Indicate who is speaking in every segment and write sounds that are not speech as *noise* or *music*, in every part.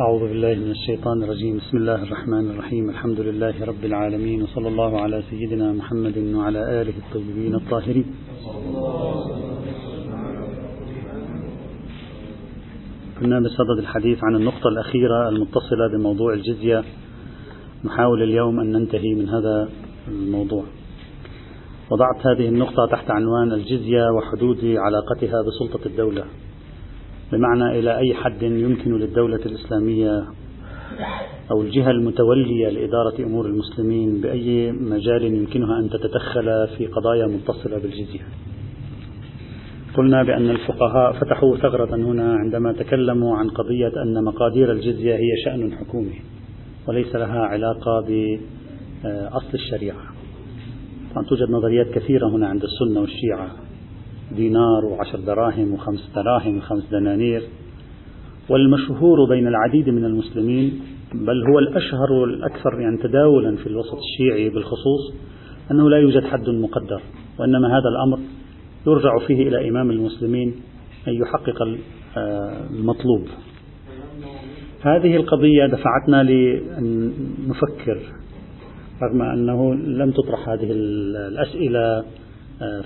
Speaker 1: أعوذ بالله من الشيطان الرجيم. بسم الله الرحمن الرحيم. الحمد لله رب العالمين وصلى الله على سيدنا محمد وعلى آله الطيبين الطاهرين. كنا بصدد الحديث عن النقطة الأخيرة المتصلة بموضوع الجزية نحاول اليوم أن ننتهي من هذا الموضوع. وضعت هذه النقطة تحت عنوان الجزية وحدود علاقتها بسلطة الدولة. بمعنى إلى أي حد يمكن للدولة الإسلامية أو الجهة المتولية لإدارة أمور المسلمين بأي مجال يمكنها أن تتدخل في قضايا متصلة بالجزية. قلنا بأن الفقهاء فتحوا ثغرة هنا عندما تكلموا عن قضية أن مقادير الجزية هي شأن حكومي وليس لها علاقة بأصل الشريعة. طبعا توجد نظريات كثيرة هنا عند السنة والشيعة دينار وعشر دراهم وخمس دراهم وخمس دنانير. والمشهور بين العديد من المسلمين بل هو الأشهر والأكثر يعني تداولا في الوسط الشيعي بالخصوص أنه لا يوجد حد مقدر وإنما هذا الأمر يرجع فيه إلى إمام المسلمين أن يحقق المطلوب. هذه القضية دفعتنا لأن نفكر رغم أنه لم تطرح هذه الأسئلة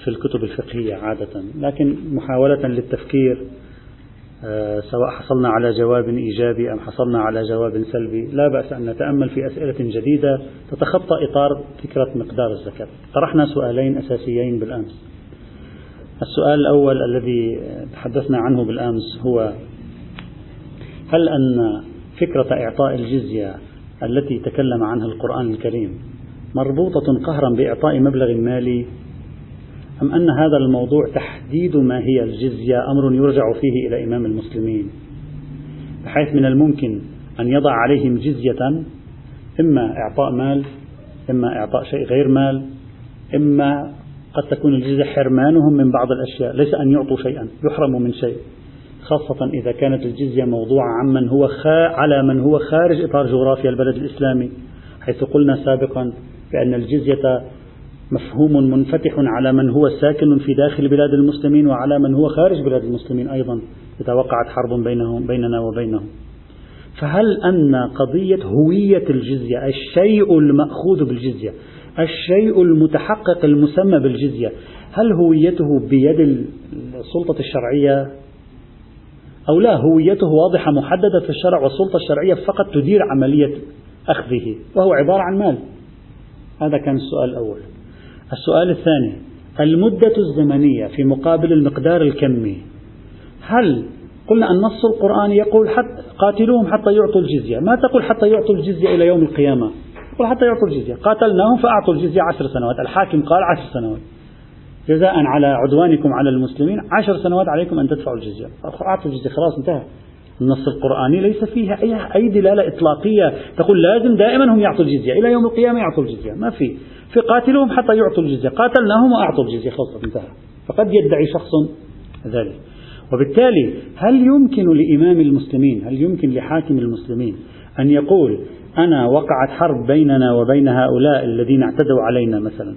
Speaker 1: في الكتب الفقهية عادة. لكن محاولة للتفكير سواء حصلنا على جواب إيجابي أم حصلنا على جواب سلبي لا بأس أن نتأمل في أسئلة جديدة تتخطى إطار فكرة مقدار الزكاة طرحنا سؤالين أساسيين بالأمس. السؤال الأول الذي تحدثنا عنه بالأمس هو هل أن فكرة إعطاء الجزية التي تكلم عنها القرآن الكريم مربوطة قهرا بإعطاء مبلغ مالي أم أن هذا الموضوع تحديد ما هي الجزية أمر يرجع فيه إلى إمام المسلمين بحيث من الممكن أن يضع عليهم جزية إما إعطاء مال إما إعطاء شيء غير مال إما قد تكون الجزية حرمانهم من بعض الأشياء ليس أن يعطوا شيئا يحرموا من شيء خاصة إذا كانت الجزية موضوعة عمن هو خا على من هو خارج إطار جغرافيا البلد الإسلامي حيث قلنا سابقا بأن الجزية مفهوم منفتح على من هو ساكن في داخل بلاد المسلمين وعلى من هو خارج بلاد المسلمين أيضا إذا وقعت حرب بينهم بيننا وبينهم. فهل أن قضية هوية الجزية الشيء المأخوذ بالجزية الشيء المتحقق المسمى بالجزية هل هويته بيد السلطة الشرعية؟ أو لا هويته واضحة محددة في الشرع والسلطة الشرعية فقط تدير عملية أخذه وهو عبارة عن مال. هذا كان السؤال الأول. السؤال الثاني المدة الزمنية في مقابل المقدار الكمي هل قلنا النص القرآني يقول حتى قاتلوهم حتى يعطوا الجزية؟ ما تقول حتى يعطوا الجزية إلى يوم القيامة؟ يقول حتى يعطوا الجزية. قاتلناهم فأعطوا الجزية عشر سنوات. الحاكم قال عشر سنوات. جزاء على عدوانكم على المسلمين عشر سنوات عليكم أن تدفعوا الجزية. أعطوا الجزية خلاص انتهى. النص القرآني ليس فيها أي أي دلالة إطلاقية تقول لازم دائما هم يعطوا الجزية. إلى يوم القيامة يعطوا الجزية. ما في. في قاتلوهم حتى يعطوا الجزية. قاتلناهم وأعطوا الجزية. خلاص انتهى. فقد يدعي شخص ذلك. وبالتالي هل يمكن لإمام المسلمين هل يمكن لحاكم المسلمين أن يقول أنا وقعت حرب بيننا وبين هؤلاء الذين اعتدوا علينا مثلا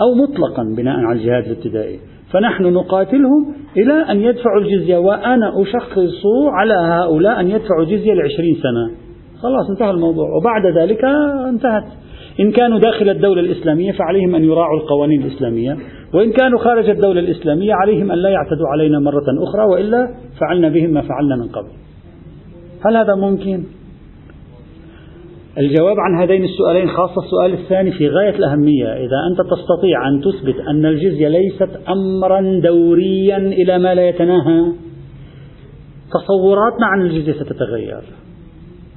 Speaker 1: أو مطلقا بناء على الجهاد الابتدائي؟ فنحن نقاتلهم إلى أن يدفعوا الجزية وأنا أشخص على هؤلاء أن يدفعوا جزية لعشرين سنة. خلاص انتهى الموضوع. وبعد ذلك انتهت. إن كانوا داخل الدولة الإسلامية فعليهم أن يراعوا القوانين الإسلامية. وإن كانوا خارج الدولة الإسلامية عليهم أن لا يعتدوا علينا مرة أخرى وإلا فعلنا بهم ما فعلنا من قبل. هل هذا ممكن؟ الجواب عن هذين السؤالين خاصة السؤال الثاني في غاية الأهمية. إذا أنت تستطيع أن تثبت أن الجزية ليست أمرا دوريا إلى ما لا يتناهى تصوراتنا عن الجزية ستتغير.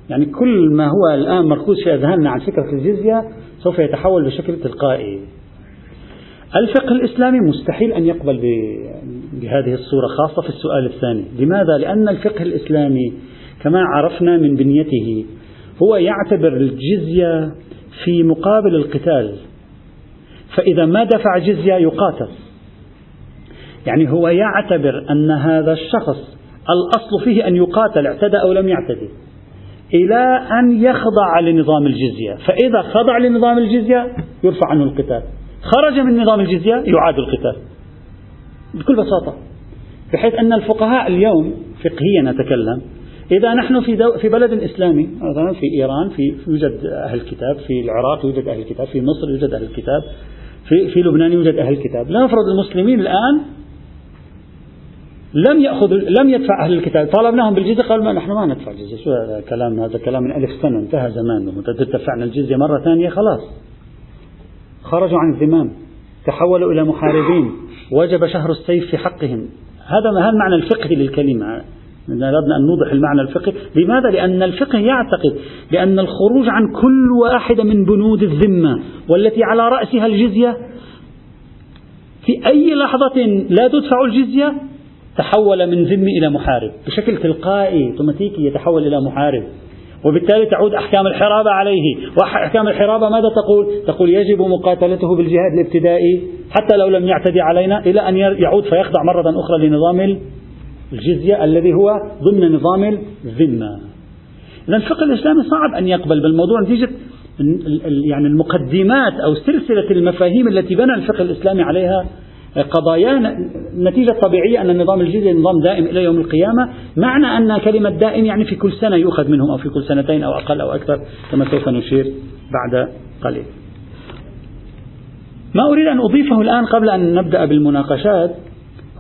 Speaker 1: يعني كل ما هو الآن مركوز في أذهاننا عن فكرة الجزية سوف يتحول بشكل تلقائي. الفقه الإسلامي مستحيل أن يقبل بهذه الصورة خاصة في السؤال الثاني. لماذا؟ لأن الفقه الإسلامي كما عرفنا من بنيته هو يعتبر الجزية في مقابل القتال. فإذا ما دفع جزية يقاتل. يعني هو يعتبر أن هذا الشخص الأصل فيه أن يقاتل اعتدى أو لم يعتدي إلى أن يخضع لنظام الجزية. فإذا خضع لنظام الجزية يرفع عنه القتال. خرج من نظام الجزية يعاد القتال. بكل بساطة. بحيث أن الفقهاء اليوم فقهيا أتكلم إذا نحن في, دو في بلد إسلامي مثلا في إيران في يوجد أهل الكتاب في العراق يوجد أهل الكتاب في مصر يوجد أهل الكتاب في, في لبنان يوجد أهل الكتاب. لا نفرض المسلمين الآن لم يأخذ لم يدفع أهل الكتاب. طالبناهم بالجزية قالوا ما نحن ما ندفع الجزية شو هذا كلام؟ هذا كلام من ألف سنة انتهى زمانه دفعنا الجزية مرة ثانية خلاص. خرجوا عن الذمام تحولوا إلى محاربين وجب شهر السيف في حقهم. هذا هذا المعنى الفقهي للكلمة. أردنا أن نوضح المعنى الفقهي لماذا؟ لأن الفقه يعتقد بأن الخروج عن كل واحدة من بنود الذمة والتي على رأسها الجزية في أي لحظة لا تدفع الجزية تحول من ذمي إلى محارب بشكل تلقائي أوتوماتيكي يتحول إلى محارب وبالتالي تعود أحكام الحرابة عليه وأحكام الحرابة ماذا تقول؟ تقول يجب مقاتلته بالجهاد الابتدائي حتى لو لم يعتدي علينا إلى أن يعود فيخضع مرة أخرى لنظام الجزية الذي هو ضمن نظام الذمة. إذا الفقه الإسلامي صعب أن يقبل بالموضوع نتيجة يعني المقدمات أو سلسلة المفاهيم التي بنى الفقه الإسلامي عليها قضايا. نتيجة طبيعية أن النظام الجزئي نظام دائم إلى يوم القيامة. معنى أن كلمة دائم يعني في كل سنة يؤخذ منهم أو في كل سنتين أو أقل أو أكثر كما سوف نشير بعد قليل. ما أريد أن أضيفه الآن قبل أن نبدأ بالمناقشات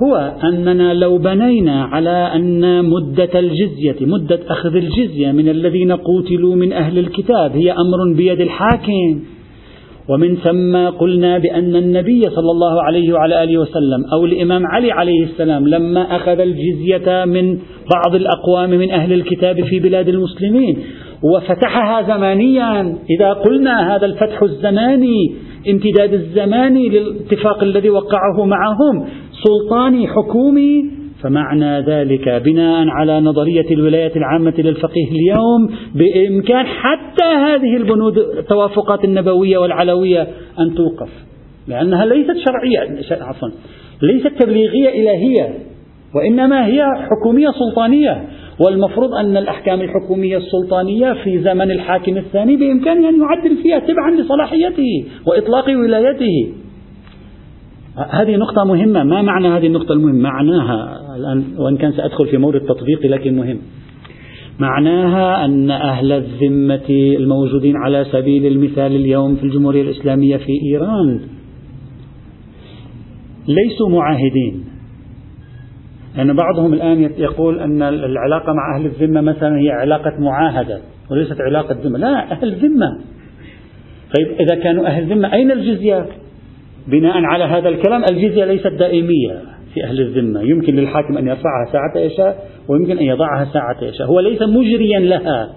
Speaker 1: هو أننا لو بنينا على أن مدة الجزية مدة أخذ الجزية من الذين قوتلوا من أهل الكتاب هي أمر بيد الحاكم. ومن ثم قلنا بأن النبي صلى الله عليه وعلى آله وسلم أو الإمام علي عليه السلام لما أخذ الجزية من بعض الأقوام من أهل الكتاب في بلاد المسلمين وفتحها زمانيا. إذا قلنا هذا الفتح الزماني امتداد الزماني للاتفاق الذي وقعه معهم. سلطاني حكومي فمعنى ذلك بناء على نظرية الولاية العامة للفقيه اليوم بإمكان حتى هذه البنود التوافقات النبوية والعلوية أن توقف. لأنها ليست شرعية عفوا ليست تبليغية إلهية وإنما هي حكومية سلطانية. والمفروض أن الأحكام الحكومية السلطانية في زمن الحاكم الثاني بإمكانه أن يعدل فيها تبعا لصلاحيته وإطلاق ولايته. هذه نقطة مهمة. ما معنى هذه النقطة المهمة؟ معناها الآن وإن كان سأدخل في مورد تطبيقي لكن مهم. معناها أن أهل الذمة الموجودين على سبيل المثال اليوم في الجمهورية الإسلامية في إيران ليسوا معاهدين. لأن بعضهم الآن يقول أن العلاقة مع أهل الذمة مثلا هي علاقة معاهدة وليست علاقة ذمة. لا أهل ذمة. طيب إذا كانوا أهل ذمة أين الجزية؟ بناء على هذا الكلام الجزية ليست دائمية في أهل الذمة. يمكن للحاكم أن يرفعها ساعة يشاء ويمكن أن يضعها ساعة يشاء هو ليس مجريا لها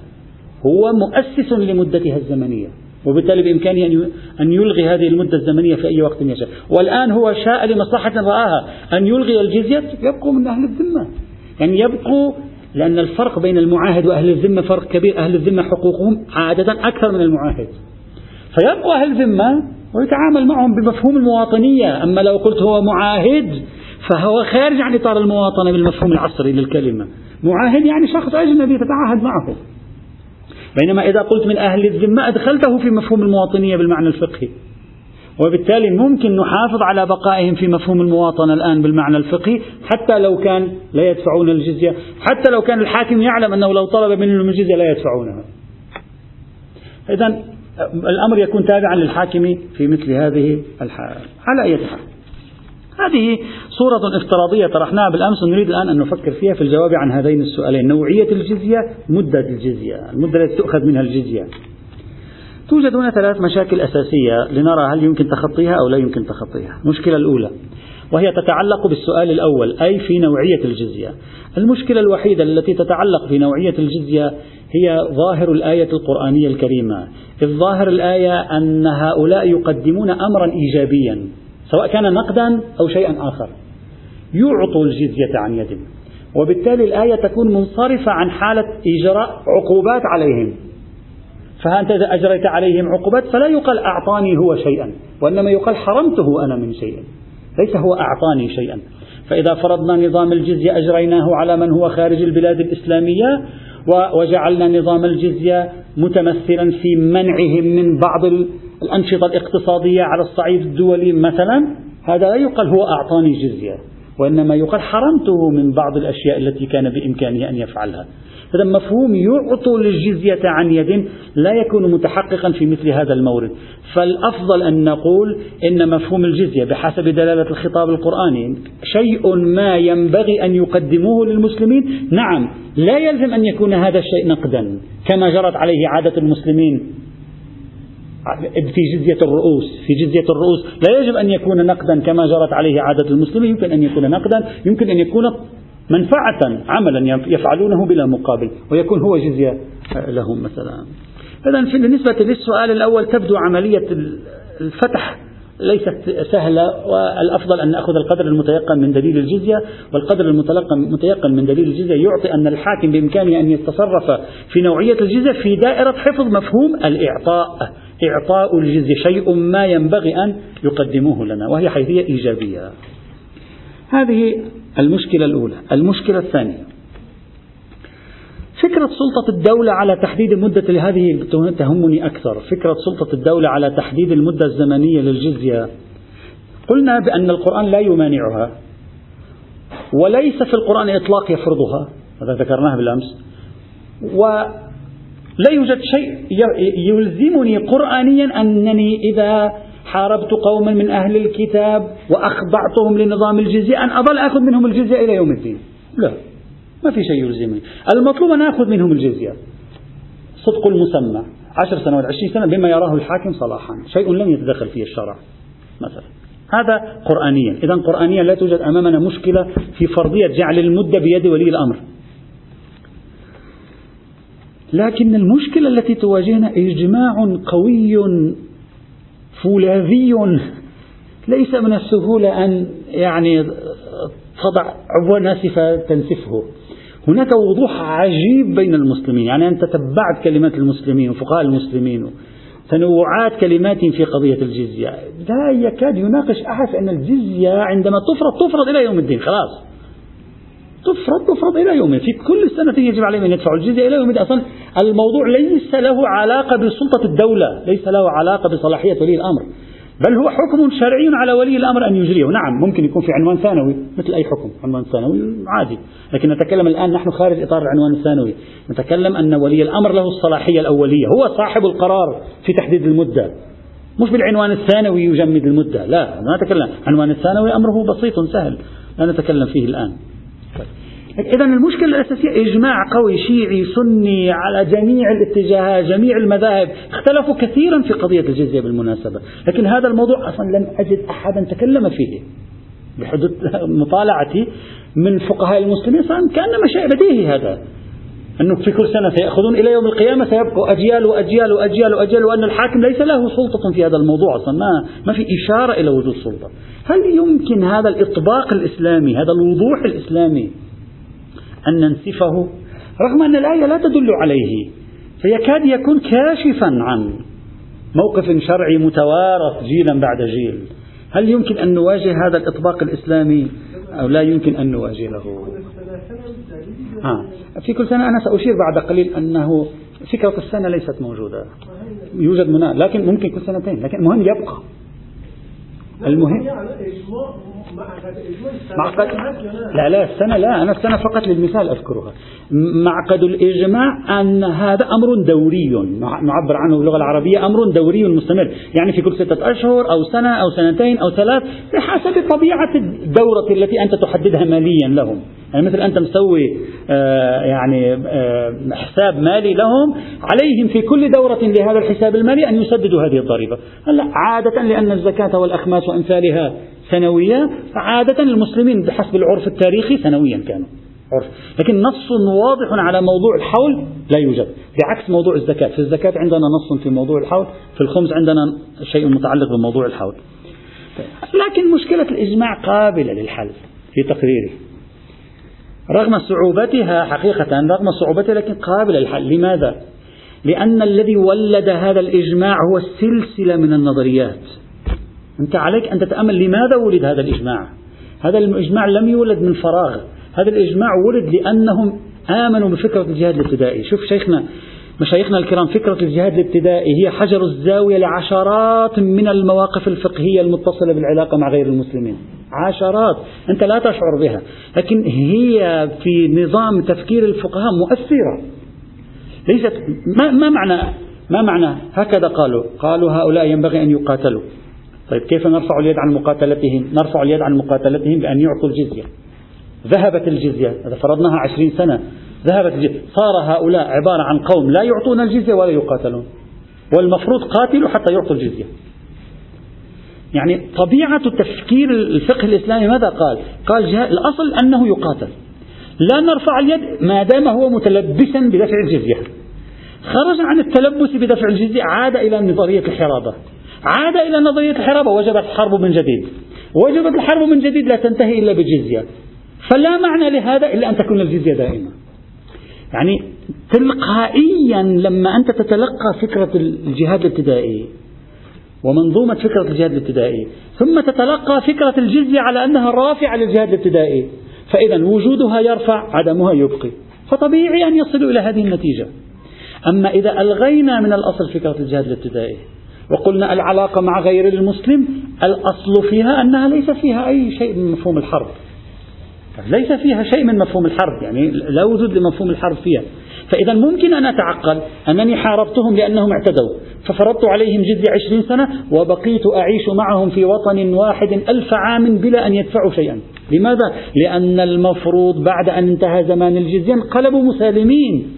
Speaker 1: هو مؤسس لمدتها الزمنية. وبالتالي بإمكانه أن يلغي هذه المدة الزمنية في أي وقت يشاء. والآن هو شاء لمصلحة رآها. أن يلغي الجزية يبقوا من أهل الذمة. يعني يبقوا لأن الفرق بين المعاهد وأهل الذمة فرق كبير. أهل الذمة حقوقهم عادة أكثر من المعاهد. فيبقوا أهل الذمة ويتعامل معهم بمفهوم المواطنية. أما لو قلت هو معاهد فهو خارج عن إطار المواطنة بالمفهوم العصري للكلمة. معاهد يعني شخص أجنبي تتعاهد معه. بينما إذا قلت من أهل الذمة أدخلته في مفهوم المواطنية بالمعنى الفقهي. وبالتالي ممكن نحافظ على بقائهم في مفهوم المواطنة الآن بالمعنى الفقهي حتى لو كان لا يدفعون الجزية حتى لو كان الحاكم يعلم أنه لو طلب منهم الجزية لا يدفعونها. إذا الأمر يكون تابعا للحاكم في مثل هذه الحال على أي حال. هذه صورة افتراضية طرحناها بالأمس ونريد الآن أن نفكر فيها في الجواب عن هذين السؤالين. نوعية الجزية مدة الجزية. المدة التي تؤخذ منها الجزية. توجد هنا ثلاث مشاكل أساسية لنرى هل يمكن تخطيها أو لا يمكن تخطيها. المشكلة الأولى وهي تتعلق بالسؤال الأول أي في نوعية الجزية؟ المشكلة الوحيدة التي تتعلق في نوعية الجزية هي ظاهر الآية القرآنية الكريمة. الظاهر الآية أن هؤلاء يقدمون أمرا إيجابيا. سواء كان نقدا أو شيئا آخر. يعطوا الجزية عن يد. وبالتالي الآية تكون منصرفة عن حالة إجراء عقوبات عليهم. فأنت إذا أجريت عليهم عقوبات فلا يقال أعطاني هو شيئا وإنما يقال حرمته أنا من شيء ليس هو أعطاني شيئا. فإذا فرضنا نظام الجزية أجريناه على من هو خارج البلاد الإسلامية وجعلنا نظام الجزية متمثلا في منعهم من بعض الأنشطة الاقتصادية على الصعيد الدولي مثلا هذا لا يقال هو أعطاني جزية وإنما يقال حرمته من بعض الأشياء التي كان بإمكانه أن يفعلها. هذا مفهوم يعطوا للجزية عن يد لا يكون متحققا في مثل هذا المورد. فالأفضل أن نقول إن مفهوم الجزية بحسب دلالة الخطاب القرآني شيء ما ينبغي أن يقدموه للمسلمين. نعم لا يلزم أن يكون هذا الشيء نقدا كما جرت عليه عادة المسلمين في جزية الرؤوس في جزية الرؤوس. لا يجب أن يكون نقدا كما جرت عليه عادة المسلمين يمكن أن يكون نقدا يمكن أن يكون منفعة عملا يفعلونه بلا مقابل ويكون هو جزية لهم مثلا. إذا بالنسبة للسؤال الأول تبدو عملية الفتح ليست سهلة والأفضل أن نأخذ القدر المتيقن من دليل الجزية. والقدر المتيقن من دليل الجزية يعطي أن الحاكم بإمكانه أن يتصرف في نوعية الجزية في دائرة حفظ مفهوم الإعطاء. إعطاء الجزية شيء ما ينبغي أن يقدموه لنا وهي حيثية إيجابية. هذه المشكلة الأولى. المشكلة الثانية. فكرة سلطة الدولة على تحديد المدة لهذه تهمني أكثر. فكرة سلطة الدولة على تحديد المدة الزمنية للجزية. قلنا بأن القرآن لا يمانعها وليس في القرآن إطلاق يفرضها هذا ذكرناه بالأمس ولا يوجد شيء يلزمني قرآنيا أنني إذا حاربت قوما من أهل الكتاب وأخضعتهم لنظام الجزية أن أظل أخذ منهم الجزية إلى يوم الدين. لا ما في شيء يلزمني. المطلوب أن أخذ منهم الجزية. صدق المسمى. عشر سنوات عشرين سنة بما يراه الحاكم صلاحا. شيء لم يتدخل فيه الشرع مثلا. هذا قرآنيا. إذا قرآنيا لا توجد أمامنا مشكلة في فرضية جعل المدة بيد ولي الأمر. لكن المشكلة التي تواجهنا إجماع قوي فولاذي. ليس من السهولة أن يعني تضع عبوة ناسفة تنسفه. هناك وضوح عجيب بين المسلمين. يعني أن تتبعت كلمات المسلمين وفقهاء المسلمين تنوعات كلمات في قضية الجزية. لا يكاد يناقش أحد أن الجزية عندما تفرض تفرض إلى يوم الدين خلاص. تفرض تفرض إلى يوم في كل سنة يجب عليهم أن يدفعوا الجزية إلى يوم أصلا الموضوع ليس له علاقة بسلطة الدولة ليس له علاقة بصلاحية ولي الأمر. بل هو حكم شرعي على ولي الأمر أن يجريه. نعم ممكن يكون في عنوان ثانوي مثل أي حكم عنوان ثانوي عادي. لكن نتكلم الآن نحن خارج إطار العنوان الثانوي. نتكلم أن ولي الأمر له الصلاحية الأولية. هو صاحب القرار في تحديد المدة. مش بالعنوان الثانوي يجمد المدة لا ما نتكلم. عنوان الثانوي أمره بسيط سهل. لا نتكلم فيه الآن. إذا المشكلة الأساسية إجماع قوي شيعي سني على جميع الاتجاهات جميع المذاهب. اختلفوا كثيرا في قضية الجزية بالمناسبة. لكن هذا الموضوع أصلا لم أجد أحدا تكلم فيه. بحدود مطالعتي من فقهاء المسلمين كأنما شيء بديهي هذا. أنه في كل سنة سيأخذون إلى يوم القيامة سيبقوا أجيال وأجيال وأجيال وأجيال وأن الحاكم ليس له سلطة في هذا الموضوع أصلا. ما, ما في إشارة إلى وجود سلطة. هل يمكن هذا الإطباق الإسلامي هذا الوضوح الإسلامي أن ننسفه رغم أن الآية لا تدل عليه فيكاد يكون كاشفا عن موقف شرعي متوارث جيلا بعد جيل. هل يمكن أن نواجه هذا الإطباق الإسلامي؟ أو لا يمكن أن نواجهه آه. في كل سنة أنا سأشير بعد قليل أنه فكرة السنة ليست موجودة. يوجد منا لكن ممكن كل سنتين لكن المهم يبقى. المهم. معقد؟ لا. لا السنة لا أنا السنة فقط للمثال أذكرها. معقد الإجماع أن هذا أمر دوري نعبر عنه باللغة العربية أمر دوري مستمر. يعني في كل ستة أشهر أو سنة أو سنتين أو ثلاث بحسب طبيعة الدورة التي أنت تحددها ماليا لهم. يعني مثل أنت مسوي آه يعني آه حساب مالي لهم عليهم في كل دورة لهذا الحساب المالي أن يسددوا هذه الضريبة. هلا عادة لأن الزكاة والأخماس وأمثالها سنوية عادة المسلمين بحسب العرف التاريخي سنويا كانوا. عرف. لكن نص واضح على موضوع الحول لا يوجد. بعكس موضوع الزكاة في الزكاة عندنا نص في موضوع الحول في الخمس عندنا شيء متعلق بموضوع الحول. لكن مشكلة الإجماع قابلة للحل في تقريري. رغم صعوبتها حقيقة رغم صعوبتها لكن قابلة للحل. لماذا؟ لأن الذي ولد هذا الإجماع هو سلسلة من النظريات. أنت عليك أن تتأمل لماذا ولد هذا الإجماع. هذا الإجماع لم يولد من فراغ. هذا الإجماع ولد لأنهم آمنوا بفكرة الجهاد الابتدائي. شوف شيخنا مشايخنا الكرام فكرة الجهاد الابتدائي هي حجر الزاوية لعشرات من المواقف الفقهية المتصلة بالعلاقة مع غير المسلمين. عشرات أنت لا تشعر بها. لكن هي في نظام تفكير الفقهاء مؤثرة. ليست ما, ما معنى ما معنى هكذا قالوا؟ قالوا هؤلاء ينبغي أن يقاتلوا. طيب كيف نرفع اليد عن مقاتلتهم؟ نرفع اليد عن مقاتلتهم بأن يعطوا الجزية. ذهبت الجزية إذا فرضناها عشرين سنة ذهبت الجزية. صار هؤلاء عبارة عن قوم لا يعطون الجزية ولا يقاتلون. والمفروض قاتلوا حتى يعطوا الجزية. يعني طبيعة تفكير الفقه الإسلامي ماذا قال؟ قال الأصل أنه يقاتل. لا نرفع اليد ما دام هو متلبسا بدفع الجزية. خرج عن التلبس بدفع الجزية عاد إلى نظرية الحرابة. عاد إلى نظرية الحرابة وجبت الحرب من جديد. وجبت الحرب من جديد لا تنتهي إلا بالجزية فلا معنى لهذا إلا أن تكون الجزية دائمة. يعني تلقائيا لما أنت تتلقى فكرة الجهاد الابتدائي ومنظومة فكرة الجهاد الابتدائي. ثم تتلقى فكرة الجزية على أنها رافعة للجهاد الابتدائي. فإذا وجودها يرفع عدمها يبقي. فطبيعي أن يصلوا إلى هذه النتيجة. أما إذا ألغينا من الأصل فكرة الجهاد الابتدائي وقلنا العلاقة مع غير المسلم الأصل فيها أنها ليس فيها أي شيء من مفهوم الحرب. ليس فيها شيء من مفهوم الحرب يعني لا وجود لمفهوم الحرب فيها. فإذا ممكن أن أتعقل أنني حاربتهم لأنهم اعتدوا. ففرضت عليهم جزية عشرين سنة وبقيت أعيش معهم في وطن واحد ألف عام بلا أن يدفعوا شيئا. لماذا؟ لأن المفروض بعد أن انتهى زمان الجزية انقلبوا مسالمين.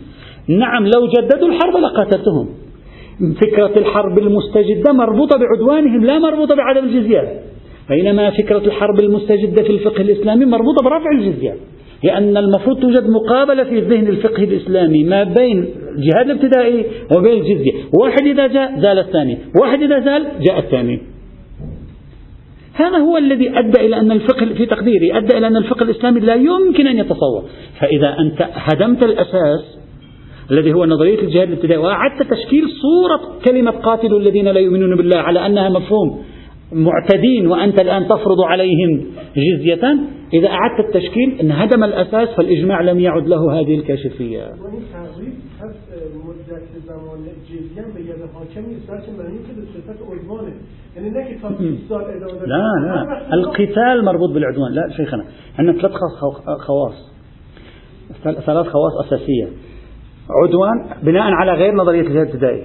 Speaker 1: نعم لو جددوا الحرب لقاتلتهم. فكرة الحرب المستجدة مربوطة بعدوانهم لا مربوطة بعدم الجزية بينما فكرة الحرب المستجدة في الفقه الإسلامي مربوطة برفع الجزية لأن المفروض توجد مقابلة في الذهن الفقهي الإسلامي ما بين الجهاد الابتدائي وبين الجزية. واحد إذا جاء زال الثاني. واحد إذا زال جاء الثاني. هذا هو الذي أدى إلى أن الفقه في تقديري أدى إلى أن الفقه الإسلامي لا يمكن أن يتصور. فإذا أنت هدمت الأساس الذي هو نظرية الجهاد الابتدائي وأعدت تشكيل صورة كلمة قاتلوا الذين لا يؤمنون بالله على أنها مفهوم. معتدين وأنت الآن تفرض عليهم جزية إذا أعدت التشكيل انهدم الأساس فالإجماع لم يعد له هذه الكاشفية. لا لا. القتال مربوط بالعدوان. لا شيخنا عندنا ثلاث خواص. ثلاث خواص أساسية. عدوان بناء على غير نظرية الجهاد الابتدائي.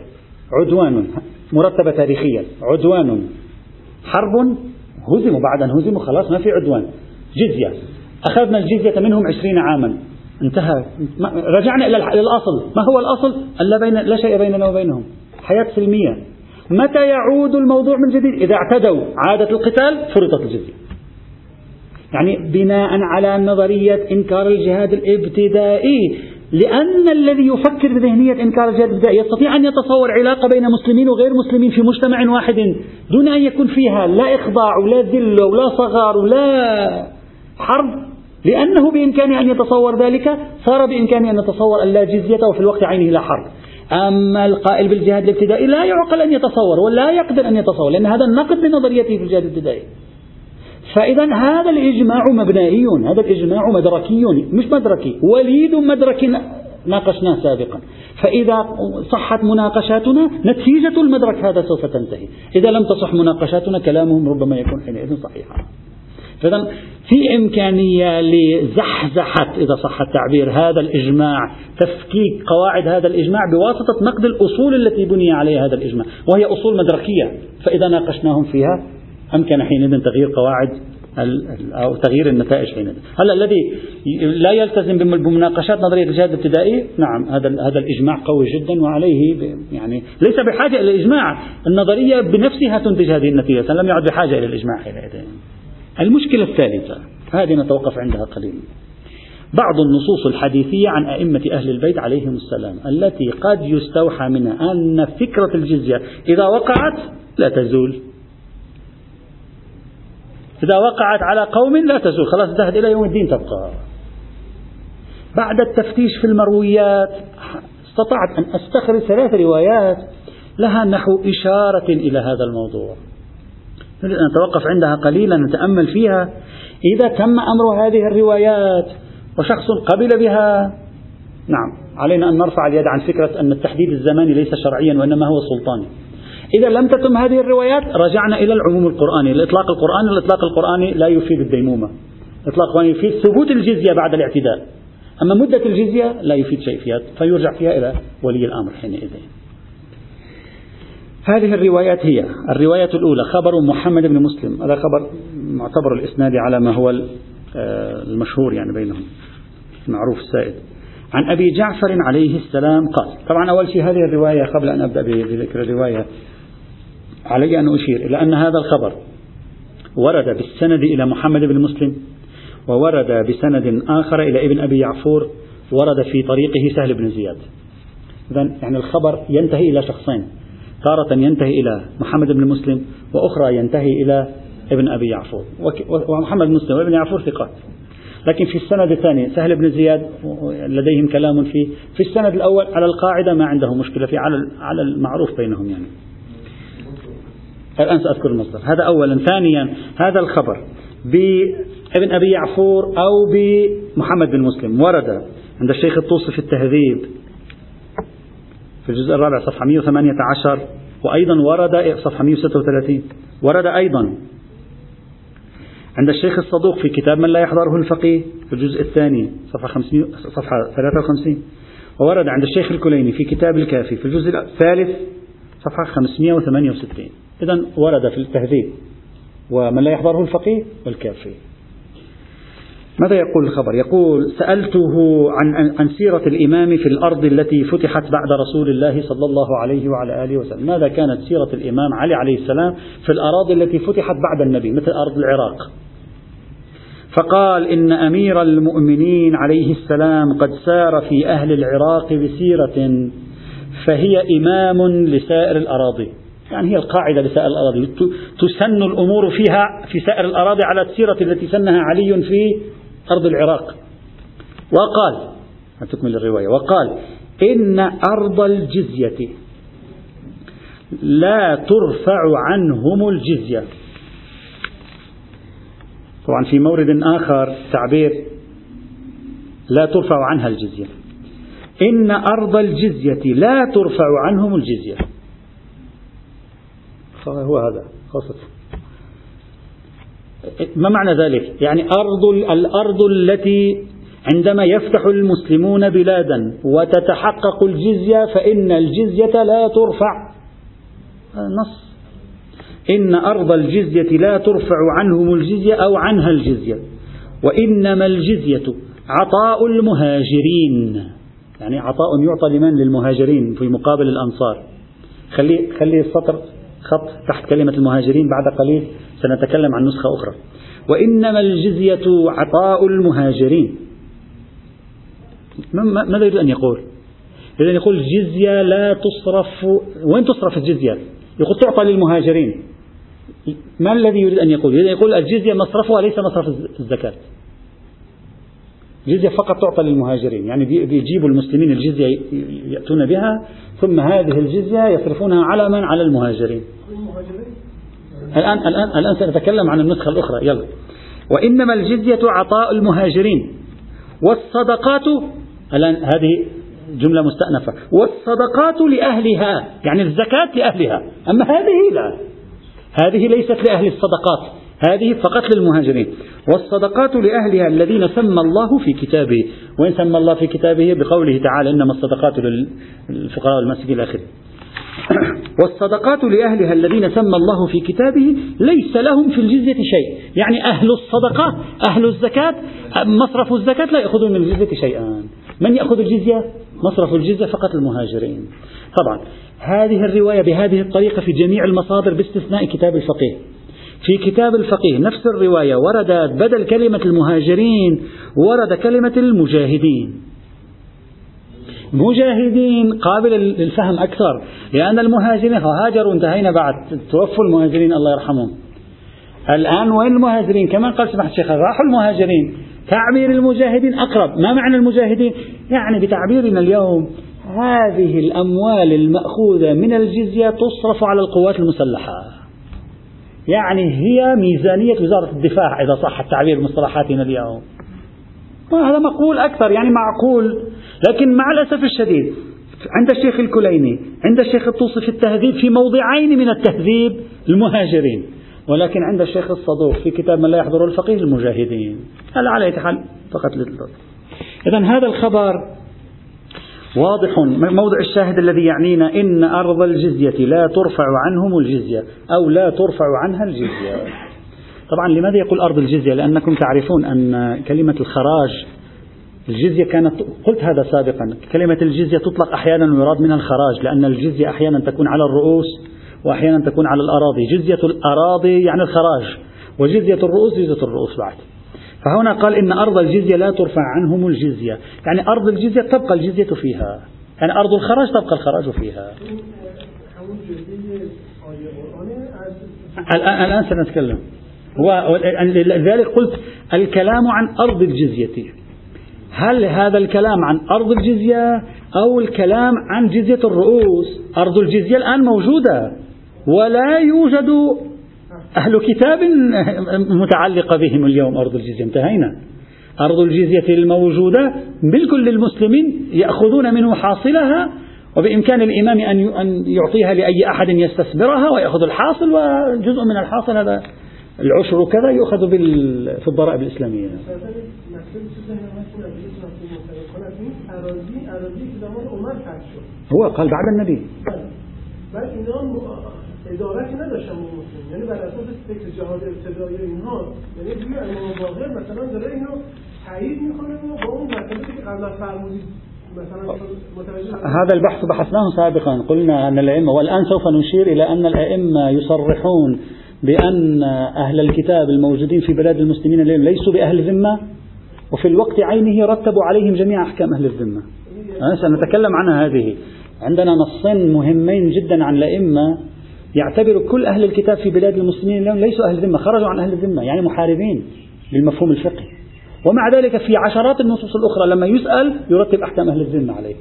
Speaker 1: عدوان مرتبة تاريخيا عدوان حرب هزموا بعد أن هزموا خلاص ما في عدوان. جزية. أخذنا الجزية منهم عشرين عاما. انتهى. رجعنا إلى الأصل. ما هو الأصل؟ ألا بين لا شيء بيننا وبينهم. حياة سلمية. متى يعود الموضوع من جديد؟ إذا اعتدوا عادة القتال فرضت الجزية. يعني بناء على نظرية إنكار الجهاد الابتدائي لأن الذي يفكر بذهنية إنكار الجهاد الابتدائي يستطيع أن يتصور علاقة بين مسلمين وغير مسلمين في مجتمع واحد دون أن يكون فيها لا إخضاع ولا ذل ولا صغار ولا حرب. لأنه بإمكانه أن يتصور ذلك صار بإمكانه أن يتصور أن لا جزية وفي الوقت عينه لا حرب. أما القائل بالجهاد الإبتدائي لا يعقل أن يتصور ولا يقدر أن يتصور لأن هذا النقد لنظريته في الجهاد الإبتدائي. فإذا هذا الإجماع مبنائي هذا الإجماع مدركي مش مدركي وليد مدرك ناقشناه سابقا. فإذا صحت مناقشاتنا نتيجة المدرك هذا سوف تنتهي. إذا لم تصح مناقشاتنا كلامهم ربما يكون حينئذ صحيحا. فإذا في إمكانية لزحزحة إذا صح التعبير هذا الإجماع تفكيك قواعد هذا الإجماع بواسطة نقد الأصول التي بني عليها هذا الإجماع وهي أصول مدركية. فإذا ناقشناهم فيها أمكن حينئذ تغيير قواعد أو تغيير النتائج حينئذ. هلأ الذي لا يلتزم بمناقشات نظرية الجهاد الابتدائي نعم هذا هذا الإجماع قوي جدا وعليه يعني ليس بحاجة إلى الإجماع النظرية بنفسها تنتج هذه النتيجة لم يعد بحاجة إلى الإجماع حينئذ. المشكلة الثالثة هذه نتوقف عندها قليلا. بعض النصوص الحديثية عن أئمة أهل البيت عليهم السلام التي قد يستوحى منها أن فكرة الجزية إذا وقعت لا تزول. إذا وقعت على قوم لا تزول خلاص انتهت إلى يوم الدين تبقى. بعد التفتيش في المرويات استطعت أن أستخرج ثلاث روايات لها نحو إشارة إلى هذا الموضوع. نريد أن نتوقف عندها قليلا نتأمل فيها. إذا تم أمر هذه الروايات وشخص قبل بها نعم علينا أن نرفع اليد عن فكرة أن التحديد الزماني ليس شرعيا وإنما هو سلطاني. إذا لم تتم هذه الروايات رجعنا إلى العموم القرآني. الإطلاق القرآني الإطلاق القرآني لا يفيد الديمومة. القرآني يفيد ثبوت الجزية بعد الاعتداء. أما مدة الجزية لا يفيد شيء فيها فيرجع فيها إلى ولي الأمر حينئذ. هذه الروايات هي الرواية الأولى خبر محمد بن مسلم. هذا خبر معتبر الإسناد على ما هو آه، المشهور يعني بينهم المعروف السائد. عن أبي جعفر عليه السلام قال طبعا أول شيء هذه الرواية قبل أن أبدأ بذكر الرواية. علي أن أشير إلى أن هذا الخبر ورد بالسند إلى محمد بن مسلم وورد بسند آخر إلى ابن أبي يعفور ورد في طريقه سهل بن زياد. إذا يعني الخبر ينتهي إلى شخصين تارة ينتهي إلى محمد بن مسلم وأخرى ينتهي إلى ابن أبي يعفور. ومحمد بن مسلم وابن يعفور ثقات. لكن في السند الثاني سهل بن زياد لديهم كلام فيه. في السند الأول على القاعدة ما عنده مشكلة في على على المعروف بينهم يعني. الآن سأذكر المصدر. هذا أولا. ثانيا هذا الخبر بابن أبي يعفور أو بمحمد بن مسلم. ورد عند الشيخ الطوسي في التهذيب في الجزء الرابع صفحة 118 وأيضا ورد صفحة 136 ورد أيضا عند الشيخ الصدوق في كتاب من لا يحضره الفقيه في الجزء الثاني صفحة 500 صفحة 53 وورد عند الشيخ الكليني في كتاب الكافي في الجزء الثالث صفحة 568 إذا ورد في التهذيب ومن لا يحضره الفقيه والكافي ماذا يقول الخبر؟ يقول سألته عن عن سيرة الإمام في الأرض التي فتحت بعد رسول الله صلى الله عليه وعلى آله وسلم، ماذا كانت سيرة الإمام علي عليه السلام في الأراضي التي فتحت بعد النبي مثل أرض العراق. فقال إن أمير المؤمنين عليه السلام قد سار في أهل العراق بسيرة فهي إمام لسائر الأراضي. يعني هي القاعدة لسائر الأراضي. تسن الأمور فيها في سائر الأراضي على السيرة التي سنها علي في أرض العراق. وقال تكمل الرواية. وقال إن أرض الجزية لا ترفع عنهم الجزية. طبعا في مورد آخر تعبير لا ترفع عنها الجزية. إن أرض الجزية لا ترفع عنهم الجزية. هو هذا. خاصة ما معنى ذلك؟ يعني أرض الأرض التي عندما يفتح المسلمون بلادا وتتحقق الجزية فإن الجزية لا ترفع. نص. إن أرض الجزية لا ترفع عنهم الجزية أو عنها الجزية. وإنما الجزية عطاء المهاجرين. يعني عطاء يعطى لمن؟ للمهاجرين في مقابل الأنصار. خلي خلي السطر خط تحت كلمة المهاجرين بعد قليل سنتكلم عن نسخة أخرى. وإنما الجزية عطاء المهاجرين. ماذا يريد أن يقول؟ يريد أن يقول الجزية لا تصرف وين تصرف الجزية؟ يقول تعطى للمهاجرين. ما الذي يريد أن يقول؟ يريد أن يقول الجزية مصرفها ليس مصرف الزكاة. الجزية فقط تعطى للمهاجرين يعني بيجيبوا المسلمين الجزية يأتون بها ثم هذه الجزية يصرفونها على من؟ على المهاجرين. الآن الآن الآن سنتكلم عن النسخة الأخرى يلا. وإنما الجزية عطاء المهاجرين. والصدقات الآن هذه جملة مستأنفة. والصدقات لأهلها يعني الزكاة لأهلها. أما هذه لا. هذه ليست لأهل الصدقات. هذه فقط للمهاجرين. والصدقات لأهلها الذين سمى الله في كتابه. وإن سمى الله في كتابه بقوله تعالى إنما الصدقات للفقراء والمساكين الآخر *clears throat* والصدقات لأهلها الذين سمى الله في كتابه ليس لهم في الجزية شيء. يعني أهل الصدقة أهل الزكاة مصرف الزكاة لا يأخذون من الجزية شيئا. من يأخذ الجزية؟ مصرف الجزية فقط المهاجرين طبعا هذه الرواية بهذه الطريقة في جميع المصادر باستثناء كتاب الفقيه. في كتاب الفقيه نفس الرواية وردت بدل كلمة المهاجرين ورد كلمة المجاهدين. مجاهدين قابل للفهم أكثر لأن المهاجرين هاجروا انتهينا بعد توفوا المهاجرين الله يرحمهم. الآن وين المهاجرين؟ كما قال سماحة الشيخ راحوا المهاجرين. تعبير المجاهدين أقرب. ما معنى المجاهدين؟ يعني بتعبيرنا اليوم هذه الأموال المأخوذة من الجزية تصرف على القوات المسلحة. يعني هي ميزانية وزارة الدفاع إذا صح التعبير بمصطلحاتنا اليوم. هذا مقبول أكثر يعني معقول. لكن مع الأسف الشديد عند الشيخ الكليني عند الشيخ الطوسي في التهذيب في موضعين من التهذيب المهاجرين. ولكن عند الشيخ الصدوق في كتاب من لا يحضر الفقيه المجاهدين. هذا على حال؟ فقط إذا هذا الخبر واضح. موضع الشاهد الذي يعنينا إن أرض الجزية لا ترفع عنهم الجزية أو لا ترفع عنها الجزية. طبعا لماذا يقول أرض الجزية؟ لأنكم تعرفون أن كلمة الخراج الجزية كانت قلت هذا سابقا كلمة الجزية تطلق أحيانا ويراد منها الخراج لأن الجزية أحيانا تكون على الرؤوس وأحيانا تكون على الأراضي. جزية الأراضي يعني الخراج وجزية الرؤوس جزية الرؤوس بعد. فهنا قال إن أرض الجزية لا ترفع عنهم الجزية. يعني أرض الجزية تبقى الجزية فيها. يعني أرض الخراج تبقى الخراج فيها. الآن, الآن سنتكلم. ولذلك قلت الكلام عن أرض الجزية. هل هذا الكلام عن أرض الجزية أو الكلام عن جزية الرؤوس؟ أرض الجزية الآن موجودة. ولا يوجد أهل كتاب متعلقة بهم اليوم. أرض الجزية انتهينا. أرض الجزية الموجودة ملك للمسلمين يأخذون منه حاصلها وبإمكان الإمام أن يعطيها لأي أحد يستثمرها ويأخذ الحاصل وجزء من الحاصل هذا العشر كذا يؤخذ في الضرائب الإسلامية. هو قال بعد النبي. ادارتی نداشتن اون مسلم یعنی بر أساس فکر جهاد ابتدایی اینها یعنی دیگه امام باقر مثلا داره اینو تایید میکنه و با اون مسئله که قبلا فرمودید هذا البحث بحثناه سابقا. قلنا أن الأئمة والآن سوف نشير إلى أن الأئمة يصرحون بأن أهل الكتاب الموجودين في بلاد المسلمين اليوم ليسوا بأهل ذمة وفي الوقت عينه رتبوا عليهم جميع أحكام أهل الذمة. سنتكلم عنها هذه. عندنا نصين مهمين جدا عن الأئمة. يعتبر كل أهل الكتاب في بلاد المسلمين اليوم ليسوا أهل ذمة خرجوا عن أهل الذمة يعني محاربين بالمفهوم الفقهي. ومع ذلك في عشرات النصوص الأخرى لما يسأل يرتب أحكام أهل الذمة عليه.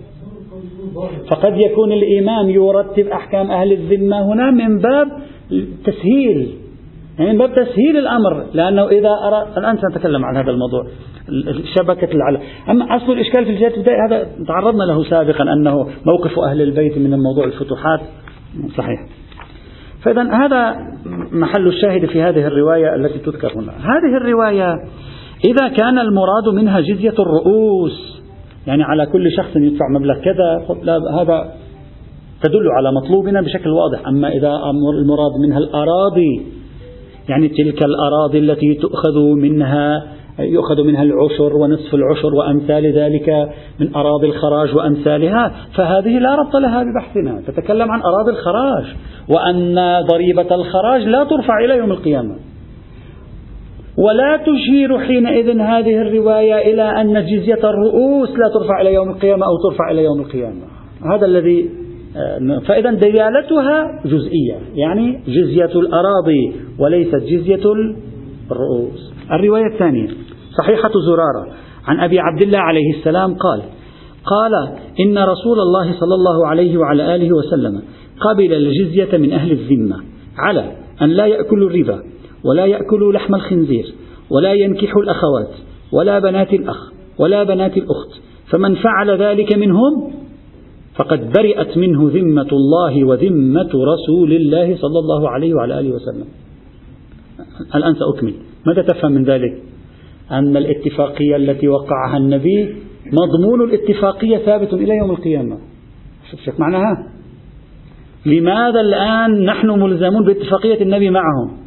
Speaker 1: فقد يكون الإمام يرتب أحكام أهل الذمة هنا من باب تسهيل يعني من باب تسهيل الأمر لأنه إذا أرى الآن سنتكلم عن هذا الموضوع شبكة العلم. أما أصل الإشكال في الجهة الابتدائية هذا تعرضنا له سابقا أنه موقف أهل البيت من الموضوع الفتوحات. صحيح. فإذا هذا محل الشاهد في هذه الرواية التي تذكر هنا. هذه الرواية إذا كان المراد منها جزية الرؤوس يعني على كل شخص يدفع مبلغ كذا هذا تدل على مطلوبنا بشكل واضح. أما إذا المراد منها الأراضي يعني تلك الأراضي التي تؤخذ منها يؤخذ منها العشر ونصف العشر وأمثال ذلك من أراضي الخراج وأمثالها فهذه لا ربط لها ببحثنا تتكلم عن أراضي الخراج وأن ضريبة الخراج لا ترفع إلى يوم القيامة. ولا تشير حينئذ هذه الرواية إلى أن جزية الرؤوس لا ترفع إلى يوم القيامة أو ترفع إلى يوم القيامة. هذا الذي آه، فإذا دلالتها جزئية يعني جزية الأراضي وليست جزية الرؤوس. الرواية الثانية صحيحة زرارة عن أبي عبد الله عليه السلام قال قال إن رسول الله صلى الله عليه وعلى آله وسلم قبل الجزية من أهل الذمة على أن لا يأكلوا الربا ولا يأكلوا لحم الخنزير ولا ينكحوا الأخوات ولا بنات الأخ ولا بنات الأخت فمن فعل ذلك منهم فقد برئت منه ذمة الله وذمة رسول الله صلى الله عليه وعلى آله وسلم. الآن سأكمل. ماذا تفهم من ذلك؟ أن الاتفاقية التي وقعها النبي مضمون الاتفاقية ثابت إلى يوم القيامة. شوف معناها؟ لماذا الآن نحن ملزمون باتفاقية النبي معهم؟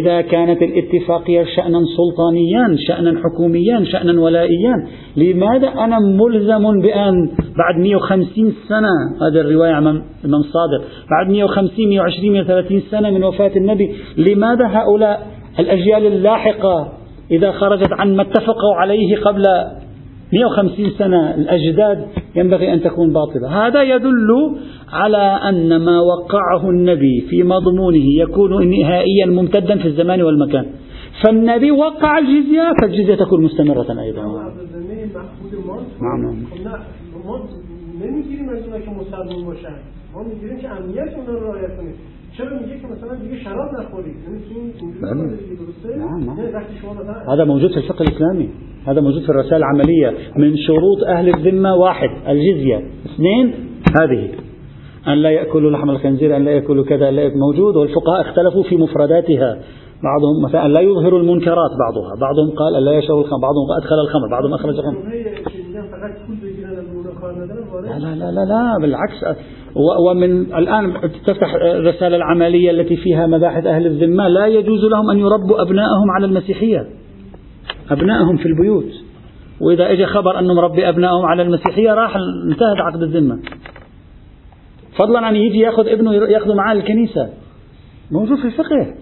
Speaker 1: إذا كانت الاتفاقية شأنا سلطانيا شأنا حكوميا شأنا ولائيا لماذا أنا ملزم بأن بعد 150 سنة؟ هذه الرواية عن الإمام صادق. بعد 150 120 130 سنة من وفاة النبي لماذا هؤلاء الأجيال اللاحقة إذا خرجت عن ما اتفقوا عليه قبل 150 سنة الأجداد ينبغي أن تكون باطلة. هذا يدل على أن ما وقعه النبي في مضمونه يكون نهائيا ممتدا في الزمان والمكان. فالنبي وقع الجزية فالجزية تكون مستمرة أيضا. نعم. نمیگیریم از که مسلمان باشن ما میگیریم که امنیت اون رو رعایت کنیم چرا میگه که مثلا دیگه شراب نخورید؟ هذا موجود في الفقه الإسلامي. هذا موجود في الرسائل العملية. من شروط أهل الذمة واحد الجزية. اثنين هذه. أن لا يأكلوا لحم الخنزير أن لا يأكلوا كذا لا موجود. والفقهاء اختلفوا في مفرداتها. بعضهم مثلا لا يظهر المنكرات بعضها. بعضهم قال ألا يشرب الخمر. بعضهم أدخل الخمر. بعضهم أخرج الخمر. لا لا لا لا, لا بالعكس. ومن الآن تفتح الرسالة العملية التي فيها مباحث أهل الذمة لا يجوز لهم أن يربوا أبنائهم على المسيحية. أبنائهم في البيوت. وإذا اجى خبر أنه مربي أبنائهم على المسيحية راح انتهت عقد الذمة. فضلا عن يجي يأخذ ابنه يأخذه معاه الكنيسة. موجود في الفقه.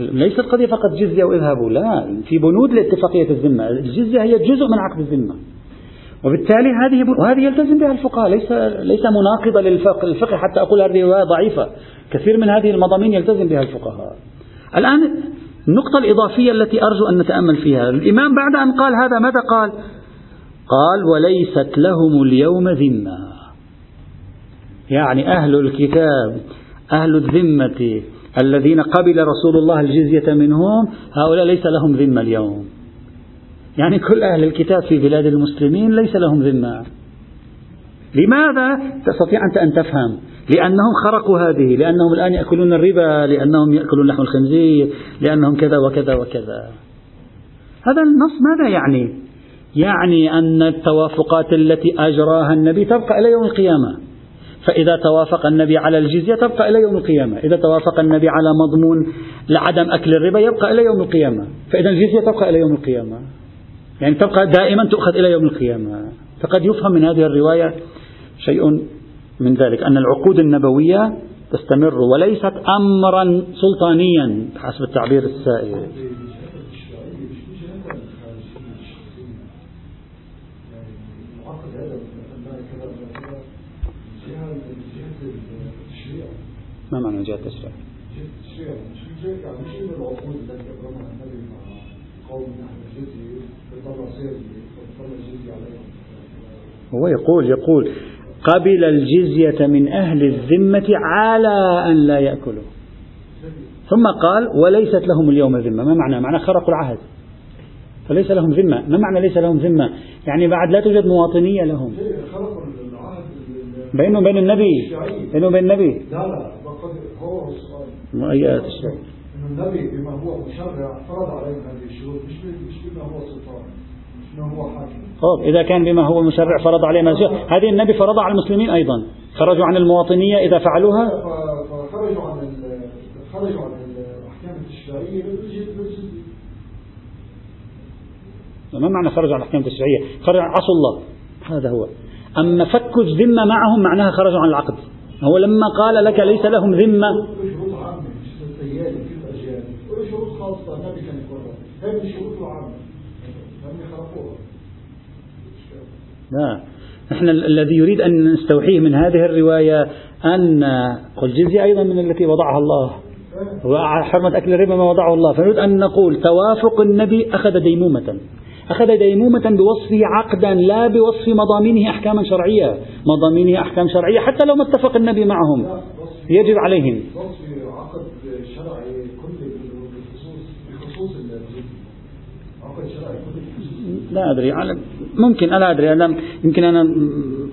Speaker 1: ليست قضية فقط جزية وإذهبوا لا. في بنود لاتفاقية الذمة. الجزية هي جزء من عقد الذمة. وبالتالي هذه وهذه يلتزم بها الفقهاء ليس ليس مناقضة للفقه الفقه حتى أقول هذه رواية ضعيفة. كثير من هذه المضامين يلتزم بها الفقهاء. الآن النقطة الإضافية التي أرجو أن نتأمل فيها. الإمام بعد أن قال هذا ماذا قال؟ قال وليست لهم اليوم ذمة. يعني أهل الكتاب أهل الذمة الذين قبل رسول الله الجزية منهم هؤلاء ليس لهم ذمة اليوم. يعني كل أهل الكتاب في بلاد المسلمين ليس لهم ذمة. لماذا تستطيع أنت أن تفهم؟ لأنهم خرقوا هذه لأنهم الآن يأكلون الربا لأنهم يأكلون لحم الخنزير لأنهم كذا وكذا وكذا. هذا النص ماذا يعني؟ يعني أن التوافقات التي أجراها النبي تبقى إلى يوم القيامة. فإذا توافق النبي على الجزية تبقى إلى يوم القيامة. إذا توافق النبي على مضمون لعدم أكل الربا يبقى إلى يوم القيامة. فإذا الجزية تبقى إلى يوم القيامة. يعني تبقى دائما تؤخذ إلى يوم القيامة. فقد يفهم من هذه الرواية شيء من ذلك أن العقود النبوية تستمر وليست أمرا سلطانيا حسب التعبير السائد ما معنى جهة التشريع؟ يعني مش العقود التي أقامها النبي مع قوم أهل هو يقول يقول قبل الجزية من أهل الذمة على أن لا يأكلوا. ثم قال وليست لهم اليوم ذمة. ما معنى؟ معنى خرقوا العهد. فليس لهم ذمة. ما معنى ليس لهم ذمة؟ يعني بعد لا توجد مواطنية لهم. بينهم بين النبي. بينهم بين النبي. لا لا هو مؤيات الشيء النبي بما هو مشرع فرض عليهم هذه الشروط. مش مش بما هو سلطان مش بما هو حاكم. طيب إذا كان بما هو مشرع فرض عليهم هذه النبي فرضها على المسلمين أيضا. خرجوا عن المواطنية إذا فعلوها. فخرجوا عن خرجوا عن الأحكام التشريعية. ما معنى خرجوا عن الأحكام التشريعية؟ خرجوا عصوا الله. هذا هو. أما فك الذمة معهم معناها خرجوا عن العقد. هو لما قال لك ليس لهم ذمة خاصة النبي كان يقرر هذه العامة هم خرقوها لا نحن الذي يريد أن نستوحيه من هذه الرواية أن الجزية أيضا من التي وضعها الله. وحرمة أكل الربا ما وضعه الله. فنريد أن نقول توافق النبي أخذ ديمومة. أخذ ديمومة بوصفه عقدا لا بوصف مضامينه أحكاما شرعية. مضامينه أحكام شرعية حتى لو ما اتفق النبي معهم. يجب عليهم. عقد شرعي لا أدري. ممكن ألا أدري. أنا يمكن أنا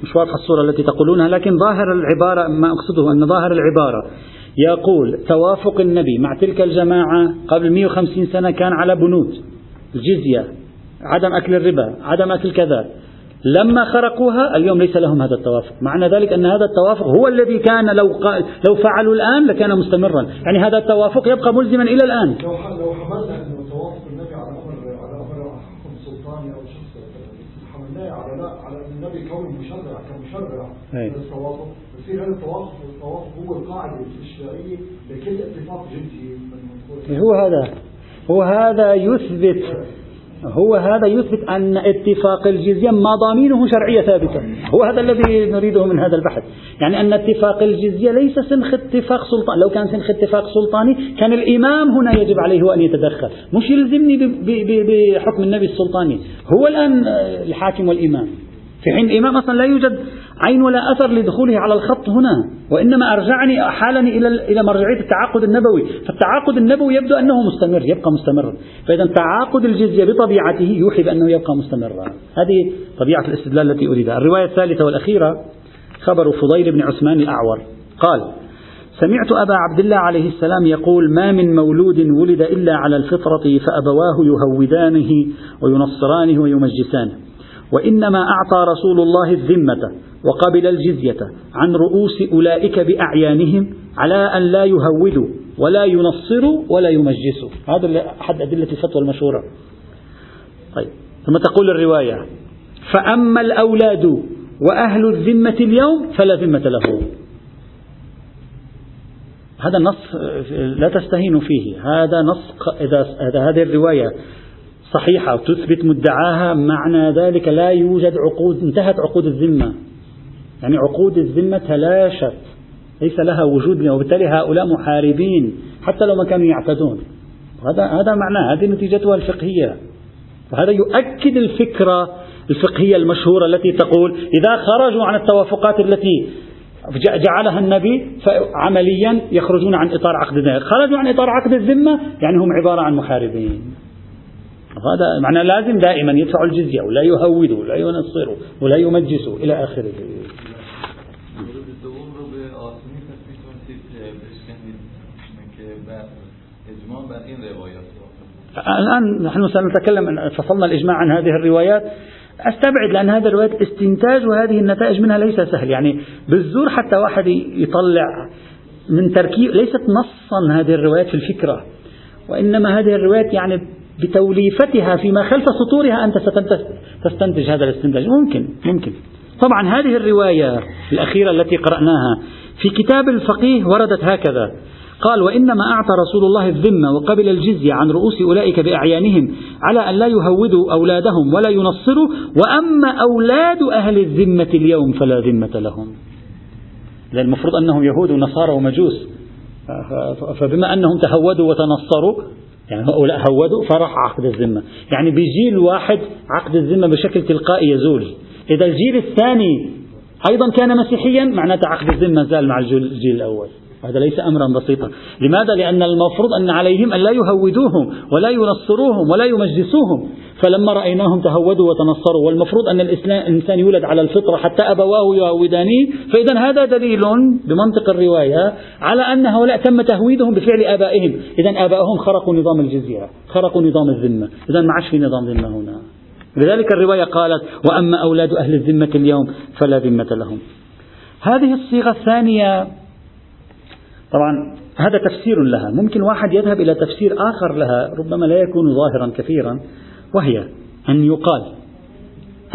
Speaker 1: مش واضحة الصورة التي تقولونها لكن ظاهر العبارة ما أقصده أن ظاهر العبارة يقول توافق النبي مع تلك الجماعة قبل 150 سنة كان على بنود الجزية عدم أكل الربا عدم أكل كذا. لما خرقوها اليوم ليس لهم هذا التوافق. معنى ذلك أن هذا التوافق هو الذي كان لو, لو فعلوا الآن لكان مستمرا. يعني هذا التوافق يبقى ملزما إلى الآن لو حملنا أن توافق النبي على أمر على أمر حكم سلطاني أو شخص حملناه على لا على النبي كونه مشرع التوافق يصير هذا هو القاعدة الإشرائية لكل اتفاق جنسي هو هذا. هو هذا يثبت. هو هذا يثبت أن اتفاق الجزية مضامينه شرعية ثابتة. هو هذا الذي نريده من هذا البحث. يعني أن اتفاق الجزية ليس سنخ اتفاق سلطاني لو كان سنخ اتفاق سلطاني كان الإمام هنا يجب عليه أن يتدخل. مش يلزمني بحكم النبي السلطاني. هو الآن الحاكم والإمام. في حين الإمام أصلا لا يوجد عين ولا أثر لدخوله على الخط هنا وإنما أرجعني أحالني إلى إلى مرجعية التعاقد النبوي. فالتعاقد النبوي يبدو أنه مستمر يبقى مستمرا فإذا تعاقد الجزية بطبيعته يوحي بأنه يبقى مستمرا. هذه طبيعة الاستدلال التي أريدها. الرواية الثالثة والأخيرة خبر فضيل بن عثمان الأعور. قال سمعت أبا عبد الله عليه السلام يقول ما من مولود ولد إلا على الفطرة فأبواه يهودانه وينصرانه ويمجسانه. وإنما أعطى رسول الله الذمة وقبل الجزية عن رؤوس أولئك بأعيانهم على أن لا يهودوا ولا ينصروا ولا يمجسوا هذا أحد أدلة الفتوى المشهورة. طيب ثم تقول الرواية فأما الأولاد وأهل الذمة اليوم فلا ذمة له. هذا نص لا تستهينوا فيه. هذا نص إذا هذه الرواية صحيحة وتثبت مدعاها معنى ذلك لا يوجد عقود انتهت عقود الذمة. يعني عقود الذمة تلاشت ليس لها وجود وبالتالي هؤلاء محاربين حتى لو ما كانوا يعتدون. هذا هذا معناه هذه نتيجتها الفقهية. وهذا يؤكد الفكرة الفقهية المشهورة التي تقول إذا خرجوا عن التوافقات التي جعلها النبي فعمليا يخرجون عن إطار عقد الذمة. خرجوا عن إطار عقد الذمة يعني هم عبارة عن محاربين. هذا معنى لازم دائما يدفعوا الجزية ولا يهودوا ولا ينصروا ولا يمجسوا إلى آخره. الآن نحن سنتكلم فصلنا الإجماع عن هذه الروايات. أستبعد لأن هذه الروايات استنتاج وهذه النتائج منها ليس سهل. يعني بالزور حتى واحد يطلع من تركيب ليست نصا هذه الروايات في الفكرة وإنما هذه الروايات يعني بتوليفتها فيما خلف سطورها أنت ستستنتج هذا الاستنتاج. ممكن ممكن. طبعا هذه الرواية الأخيرة التي قرأناها في كتاب الفقيه وردت هكذا. قال وإنما أعطى رسول الله الذمة وقبل الجزية عن رؤوس أولئك بأعيانهم على أن لا يهودوا أولادهم ولا ينصروا وأما أولاد أهل الذمة اليوم فلا ذمة لهم. لأن المفروض أنهم يهود ونصارى ومجوس. فبما أنهم تهودوا وتنصروا يعني هؤلاء هودوا فراح عقد الذمة. يعني بجيل واحد عقد الذمة بشكل تلقائي يزول. إذا الجيل الثاني أيضا كان مسيحيا معناته عقد الذمة زال مع الجيل الأول. هذا ليس أمرا بسيطا. لماذا؟ لأن المفروض أن عليهم أن لا يهودوهم ولا ينصروهم ولا يمجسوهم. فلما رأيناهم تهودوا وتنصروا والمفروض أن الإنسان يولد على الفطرة حتى أبواه يهودانيه فإذا هذا دليل بمنطق الرواية على أن هؤلاء تم تهويدهم بفعل آبائهم. إذا آبائهم خرقوا نظام الجزية خرقوا نظام الذمة. إذا ما عادش في نظام ذمة هنا. لذلك الرواية قالت وأما أولاد أهل الذمة اليوم فلا ذمة لهم. هذه الصيغة الثانية طبعا هذا تفسير لها. ممكن واحد يذهب إلى تفسير آخر لها ربما لا يكون ظاهرا كثيرا وهي أن يقال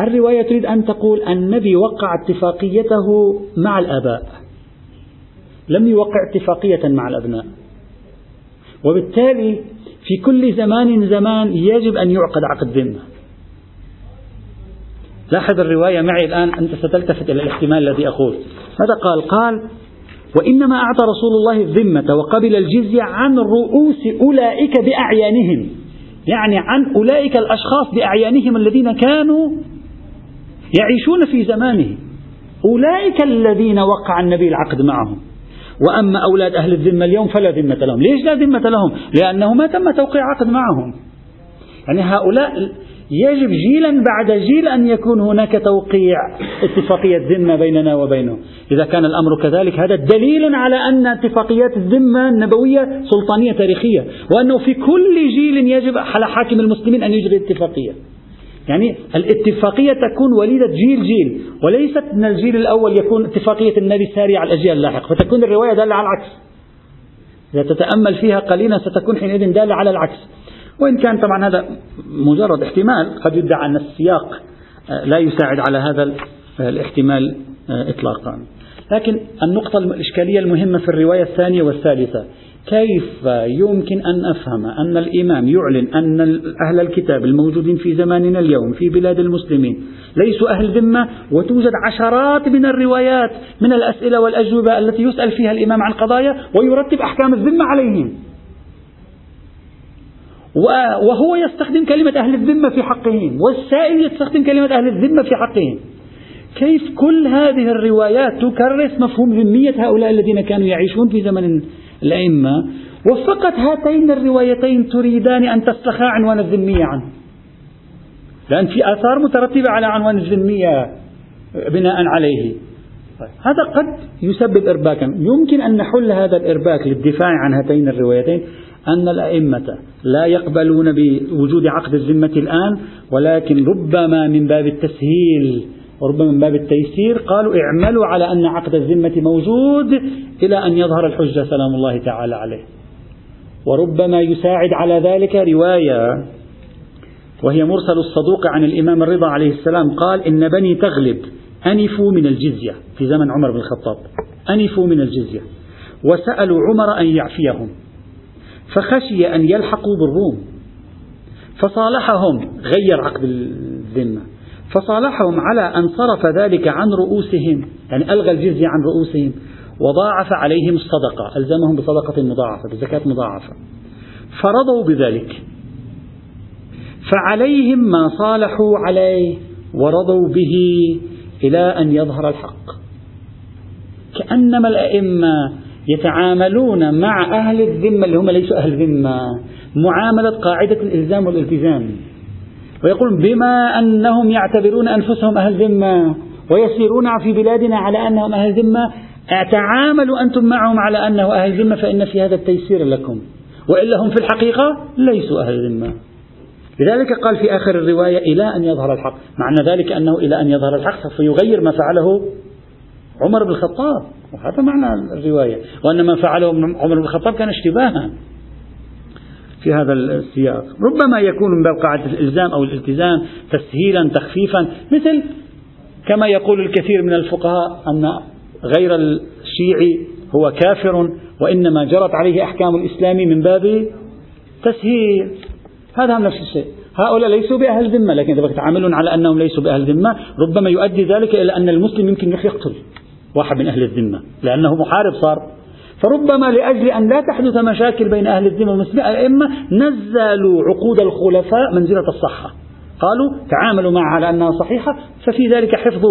Speaker 1: الرواية تريد أن تقول النبي وقع اتفاقيته مع الآباء. لم يوقع اتفاقية مع الأبناء. وبالتالي في كل زمان زمان يجب أن يعقد عقد ذمة. لاحظ الرواية معي الآن أنت ستلتفت إلى الاحتمال الذي أقول. ماذا قال؟ قال وإنما أعطى رسول الله الذمة وقبل الجزية عن رؤوس أولئك بأعيانهم. يعني عن أولئك الأشخاص بأعيانهم الذين كانوا يعيشون في زمانه. أولئك الذين وقع النبي العقد معهم. وأما أولاد أهل الذمة اليوم فلا ذمة لهم. ليش لا ذمة لهم؟ لأنه ما تم توقيع عقد معهم. يعني هؤلاء يجب جيلا بعد جيل أن يكون هناك توقيع اتفاقية ذمة بيننا وبينهم إذا كان الأمر كذلك هذا دليل على أن اتفاقيات الذمة النبوية سلطانية تاريخية وأنه في كل جيل يجب على حاكم المسلمين أن يجري اتفاقية. يعني الاتفاقية تكون وليدة جيل جيل وليست من الجيل الأول يكون اتفاقية النبي سارية على الأجيال اللاحقة فتكون الرواية دالة على العكس. إذا تتأمل فيها قليلا ستكون حينئذ دالة على العكس. وإن كان طبعا هذا مجرد احتمال قد يدعى أن السياق آه، لا يساعد على هذا الاحتمال آه، إطلاقا. لكن النقطة الإشكالية المهمة في الرواية الثانية والثالثة كيف يمكن أن أفهم أن الإمام يعلن أن أهل الكتاب الموجودين في زماننا اليوم في بلاد المسلمين ليسوا أهل ذمة؟ وتوجد عشرات من الروايات من الأسئلة والأجوبة التي يسأل فيها الإمام عن قضايا ويرتب أحكام الذمة عليهم. وهو يستخدم كلمة أهل الذمة في حقهم والسائل يستخدم كلمة أهل الذمة في حقهم. كيف كل هذه الروايات تكرس مفهوم ذمية هؤلاء الذين كانوا يعيشون في زمن الأئمة؟ وفقط هاتين الروايتين تريدان أن تسلخا عنوان الذمية عنه. لأن في آثار مترتبة على عنوان الذمية بناء عليه. هذا قد يسبب إرباكا. يمكن أن نحل هذا الإرباك للدفاع عن هاتين الروايتين أن الأئمة لا يقبلون بوجود عقد الذمة الآن ولكن ربما من باب التسهيل وربما من باب التيسير قالوا اعملوا على أن عقد الذمة موجود إلى أن يظهر الحجة سلام الله تعالى عليه. وربما يساعد على ذلك رواية وهي مرسل الصدوق عن الإمام الرضا عليه السلام قال إن بني تغلب أنفوا من الجزية في زمن عمر بن الخطاب. أنفوا من الجزية. وسألوا عمر أن يعفيهم. فخشي أن يلحقوا بالروم. فصالحهم غير عقد الذمة. فصالحهم على أن صرف ذلك عن رؤوسهم يعني ألغى الجزية عن رؤوسهم وضاعف عليهم الصدقة. ألزمهم بصدقة مضاعفة بزكاة مضاعفة. فرضوا بذلك. فعليهم ما صالحوا عليه ورضوا به. إلى أن يظهر الحق. كأنما الأئمة يتعاملون مع أهل الذمة اللي هم ليسوا أهل ذمة معاملة قاعدة الإلزام والالتزام. ويقول بما أنهم يعتبرون أنفسهم أهل ذمة ويسيرون في بلادنا على أنهم أهل ذمة تعاملوا أنتم معهم على أنه أهل ذمة فإن في هذا التيسير لكم. وإلا هم في الحقيقة ليسوا أهل ذمة. لذلك قال في آخر الرواية إلى أن يظهر الحق. معنى ذلك أنه إلى أن يظهر الحق سوف يغير ما فعله عمر بن الخطاب. وهذا معنى الرواية. وأن ما فعله عمر بن الخطاب كان اشتباها في هذا السياق. ربما يكون من باب قاعدة الإلزام أو الالتزام تسهيلا تخفيفا. مثل كما يقول الكثير من الفقهاء أن غير الشيعي هو كافر وإنما جرت عليه أحكام الإسلام من باب تسهيل. هذا نفس الشيء. هؤلاء ليسوا بأهل ذمة لكن إذا تعاملون على أنهم ليسوا بأهل ذمة ربما يؤدي ذلك إلى أن المسلم يمكن يقتل واحد من أهل الذمة لأنه محارب صار. فربما لأجل أن لا تحدث مشاكل بين أهل الذمة والمسلمين الأئمة نزلوا عقود الخلفاء منزلة الصحة. قالوا تعاملوا معها على أنها صحيحة ففي ذلك حفظ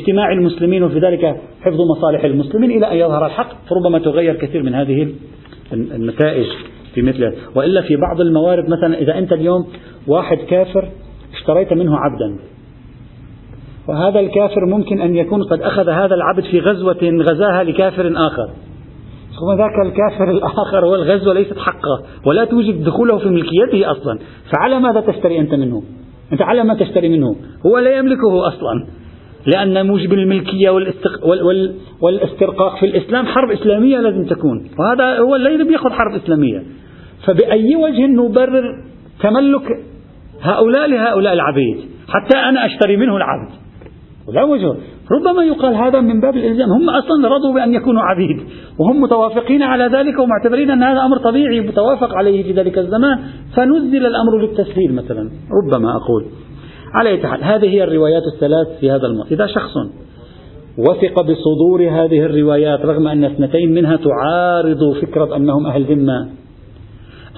Speaker 1: اجتماع المسلمين وفي ذلك حفظ مصالح المسلمين إلى أن يظهر الحق. فربما تغير كثير من هذه النتائج. في مثل وإلا في بعض الموارد مثلا إذا أنت اليوم واحد كافر اشتريت منه عبدا. وهذا الكافر ممكن أن يكون قد أخذ هذا العبد في غزوة غزاها لكافر آخر. ثم ذاك الكافر الآخر والغزوة ليست حقه. ولا توجد دخوله في ملكيته أصلا. فعلى ماذا تشتري أنت منه؟ أنت على ما تشتري منه. هو لا يملكه أصلا. لأن موجب الملكية والاستق... وال... وال... والاسترقاق في الإسلام حرب إسلامية لازم تكون وهذا هو الذي بيأخذ حرب إسلامية. فبأي وجه نبرر تملك هؤلاء لهؤلاء العبيد حتى أنا أشتري منه العبد؟ ولا وجه. ربما يقال هذا من باب الإلزام. هم أصلا رضوا بأن يكونوا عبيد وهم متوافقين على ذلك ومعتبرين أن هذا أمر طبيعي متوافق عليه في ذلك الزمان. فنزل الأمر للتسهيل مثلا ربما أقول. على أي حال هذه هي الروايات الثلاث في هذا الموضوع إذا شخص وثق بصدور هذه الروايات رغم أن اثنتين منها تعارض فكرة أنهم أهل ذمة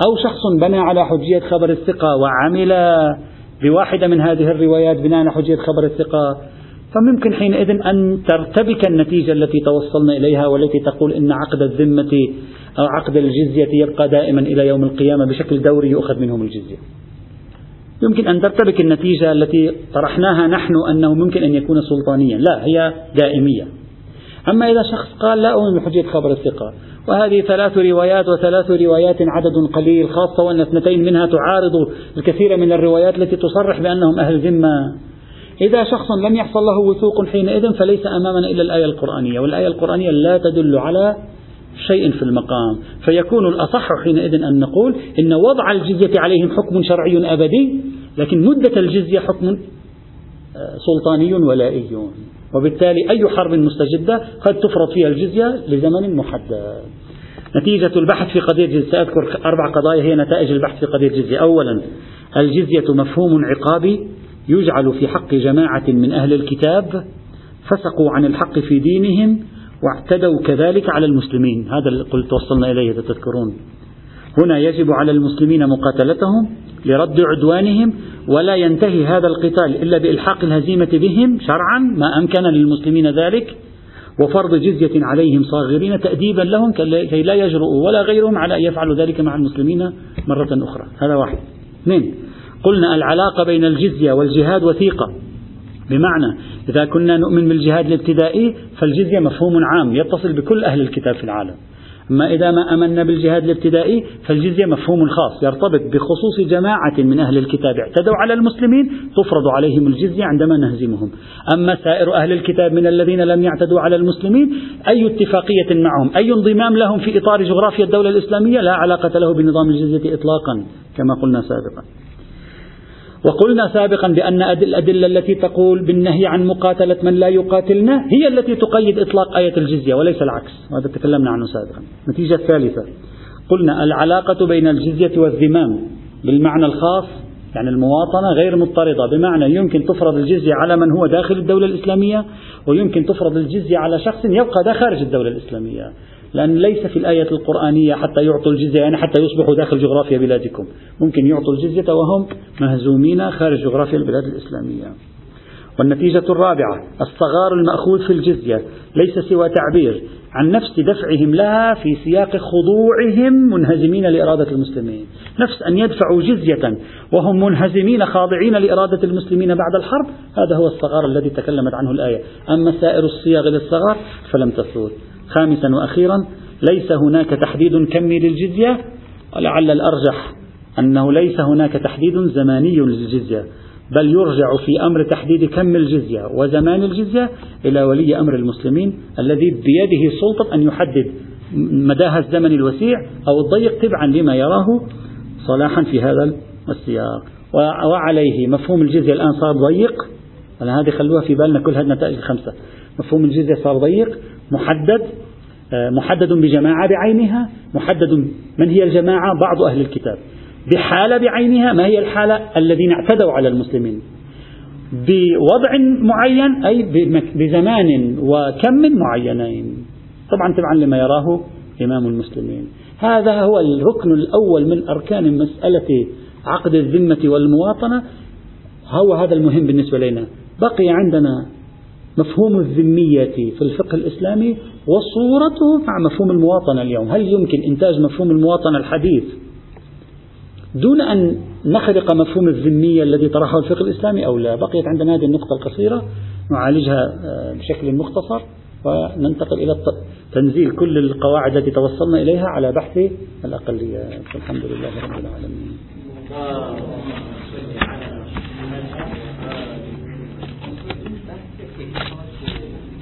Speaker 1: أو شخص بنى على حجية خبر الثقة وعمل بواحدة من هذه الروايات بناء على حجية خبر الثقة فممكن حينئذ أن ترتبك النتيجة التي توصلنا إليها والتي تقول إن عقد الذمة أو عقد الجزية يبقى دائما إلى يوم القيامة بشكل دوري يؤخذ منهم الجزية. يمكن أن ترتبك النتيجة التي طرحناها نحن أنه ممكن أن يكون سلطانيا. لا هي دائمية. أما إذا شخص قال لا أؤمن بحجية خبر الثقة. وهذه ثلاث روايات وثلاث روايات عدد قليل خاصة وأن اثنتين منها تعارض الكثير من الروايات التي تصرح بأنهم أهل ذمة. إذا شخص لم يحصل له وثوق حينئذ فليس أمامنا إلا الآية القرآنية. والآية القرآنية لا تدل على شيء في المقام. فيكون الأصح حينئذ أن نقول إن وضع الجزية عليهم حكم شرعي أبدي لكن مدة الجزية حكم آه، سلطاني ولائي. وبالتالي أي حرب مستجدة قد تفرض فيها الجزية لزمن محدد. نتيجة البحث في قضية الجزية سأذكر أربع قضايا هي نتائج البحث في قضية الجزية. أولا الجزية مفهوم عقابي يجعل في حق جماعة من أهل الكتاب فسقوا عن الحق في دينهم واعتدوا كذلك على المسلمين. هذا اللي قلت وصلنا إليه تذكرون. هنا يجب على المسلمين مقاتلتهم لرد عدوانهم ولا ينتهي هذا القتال إلا بإلحاق الهزيمة بهم شرعا ما أمكن للمسلمين ذلك. وفرض جزية عليهم صاغرين تأديبا لهم كي لا يجرؤوا ولا غيرهم على أن يفعلوا ذلك مع المسلمين مرة أخرى. هذا واحد. اثنين قلنا العلاقة بين الجزية والجهاد وثيقة. بمعنى إذا كنا نؤمن بالجهاد الابتدائي فالجزية مفهوم عام يتصل بكل أهل الكتاب في العالم. أما إذا ما أمنا بالجهاد الابتدائي فالجزية مفهوم خاص يرتبط بخصوص جماعة من أهل الكتاب. اعتدوا على المسلمين تفرض عليهم الجزية عندما نهزمهم. أما سائر أهل الكتاب من الذين لم يعتدوا على المسلمين أي اتفاقية معهم؟ أي انضمام لهم في إطار جغرافيا الدولة الإسلامية؟ لا علاقة له بنظام الجزية إطلاقا كما قلنا سابقا. وقلنا سابقا بأن الأدلة التي تقول بالنهي عن مقاتلة من لا يقاتلنا هي التي تقيد إطلاق آية الجزية وليس العكس. وهذا تكلمنا عنه سابقا. النتيجة الثالثة قلنا العلاقة بين الجزية والذمام بالمعنى الخاص يعني المواطنة غير مضطردة بمعنى يمكن تفرض الجزية على من هو داخل الدولة الإسلامية ويمكن تفرض الجزية على شخص يبقى خارج الدولة الإسلامية. لأن ليس في الآية القرآنية حتى يعطوا الجزية يعني حتى يصبحوا داخل جغرافيا بلادكم. ممكن يعطوا الجزية وهم مهزومين خارج جغرافيا البلاد الإسلامية. والنتيجة الرابعة الصغار المأخوذ في الجزية ليس سوى تعبير عن نفس دفعهم لها في سياق خضوعهم منهزمين لإرادة المسلمين. نفس أن يدفعوا جزية وهم منهزمين خاضعين لإرادة المسلمين بعد الحرب هذا هو الصغار الذي تكلمت عنه الآية. أما سائر الصيغ للصغار فلم تثور خامسا وأخيرا ليس هناك تحديد كمي للجزية. ولعل الأرجح أنه ليس هناك تحديد زماني للجزية بل يرجع في أمر تحديد كم الجزية وزمان الجزية إلى ولي أمر المسلمين الذي بيده سلطة أن يحدد مداها الزمن الوسيع أو الضيق تبعا لما يراه صلاحا في هذا السياق. وعليه مفهوم الجزية الآن صار ضيق. هذه خلوها في بالنا كل هذه النتائج الخمسة. مفهوم الجزية صار ضيق. محدد آه، محدد بجماعة بعينها محدد من هي الجماعة بعض أهل الكتاب. بحالة بعينها ما هي الحالة؟ الذين اعتدوا على المسلمين. بوضع معين أي بزمان وكم معينين. طبعا تبعا لما يراه إمام المسلمين. هذا هو الركن الأول من أركان مسألة عقد الذمة والمواطنة. هو هذا المهم بالنسبة لنا. بقي عندنا مفهوم الذمية في الفقه الإسلامي وصورته مع مفهوم المواطنة اليوم. هل يمكن إنتاج مفهوم المواطنة الحديث دون أن نخرق مفهوم الذمية الذي طرحه الفقه الإسلامي أو لا؟ بقيت عندنا هذه النقطة القصيرة نعالجها آه، بشكل مختصر وننتقل إلى تنزيل كل القواعد التي توصلنا إليها على بحث الأقليات الحمد لله رب العالمين.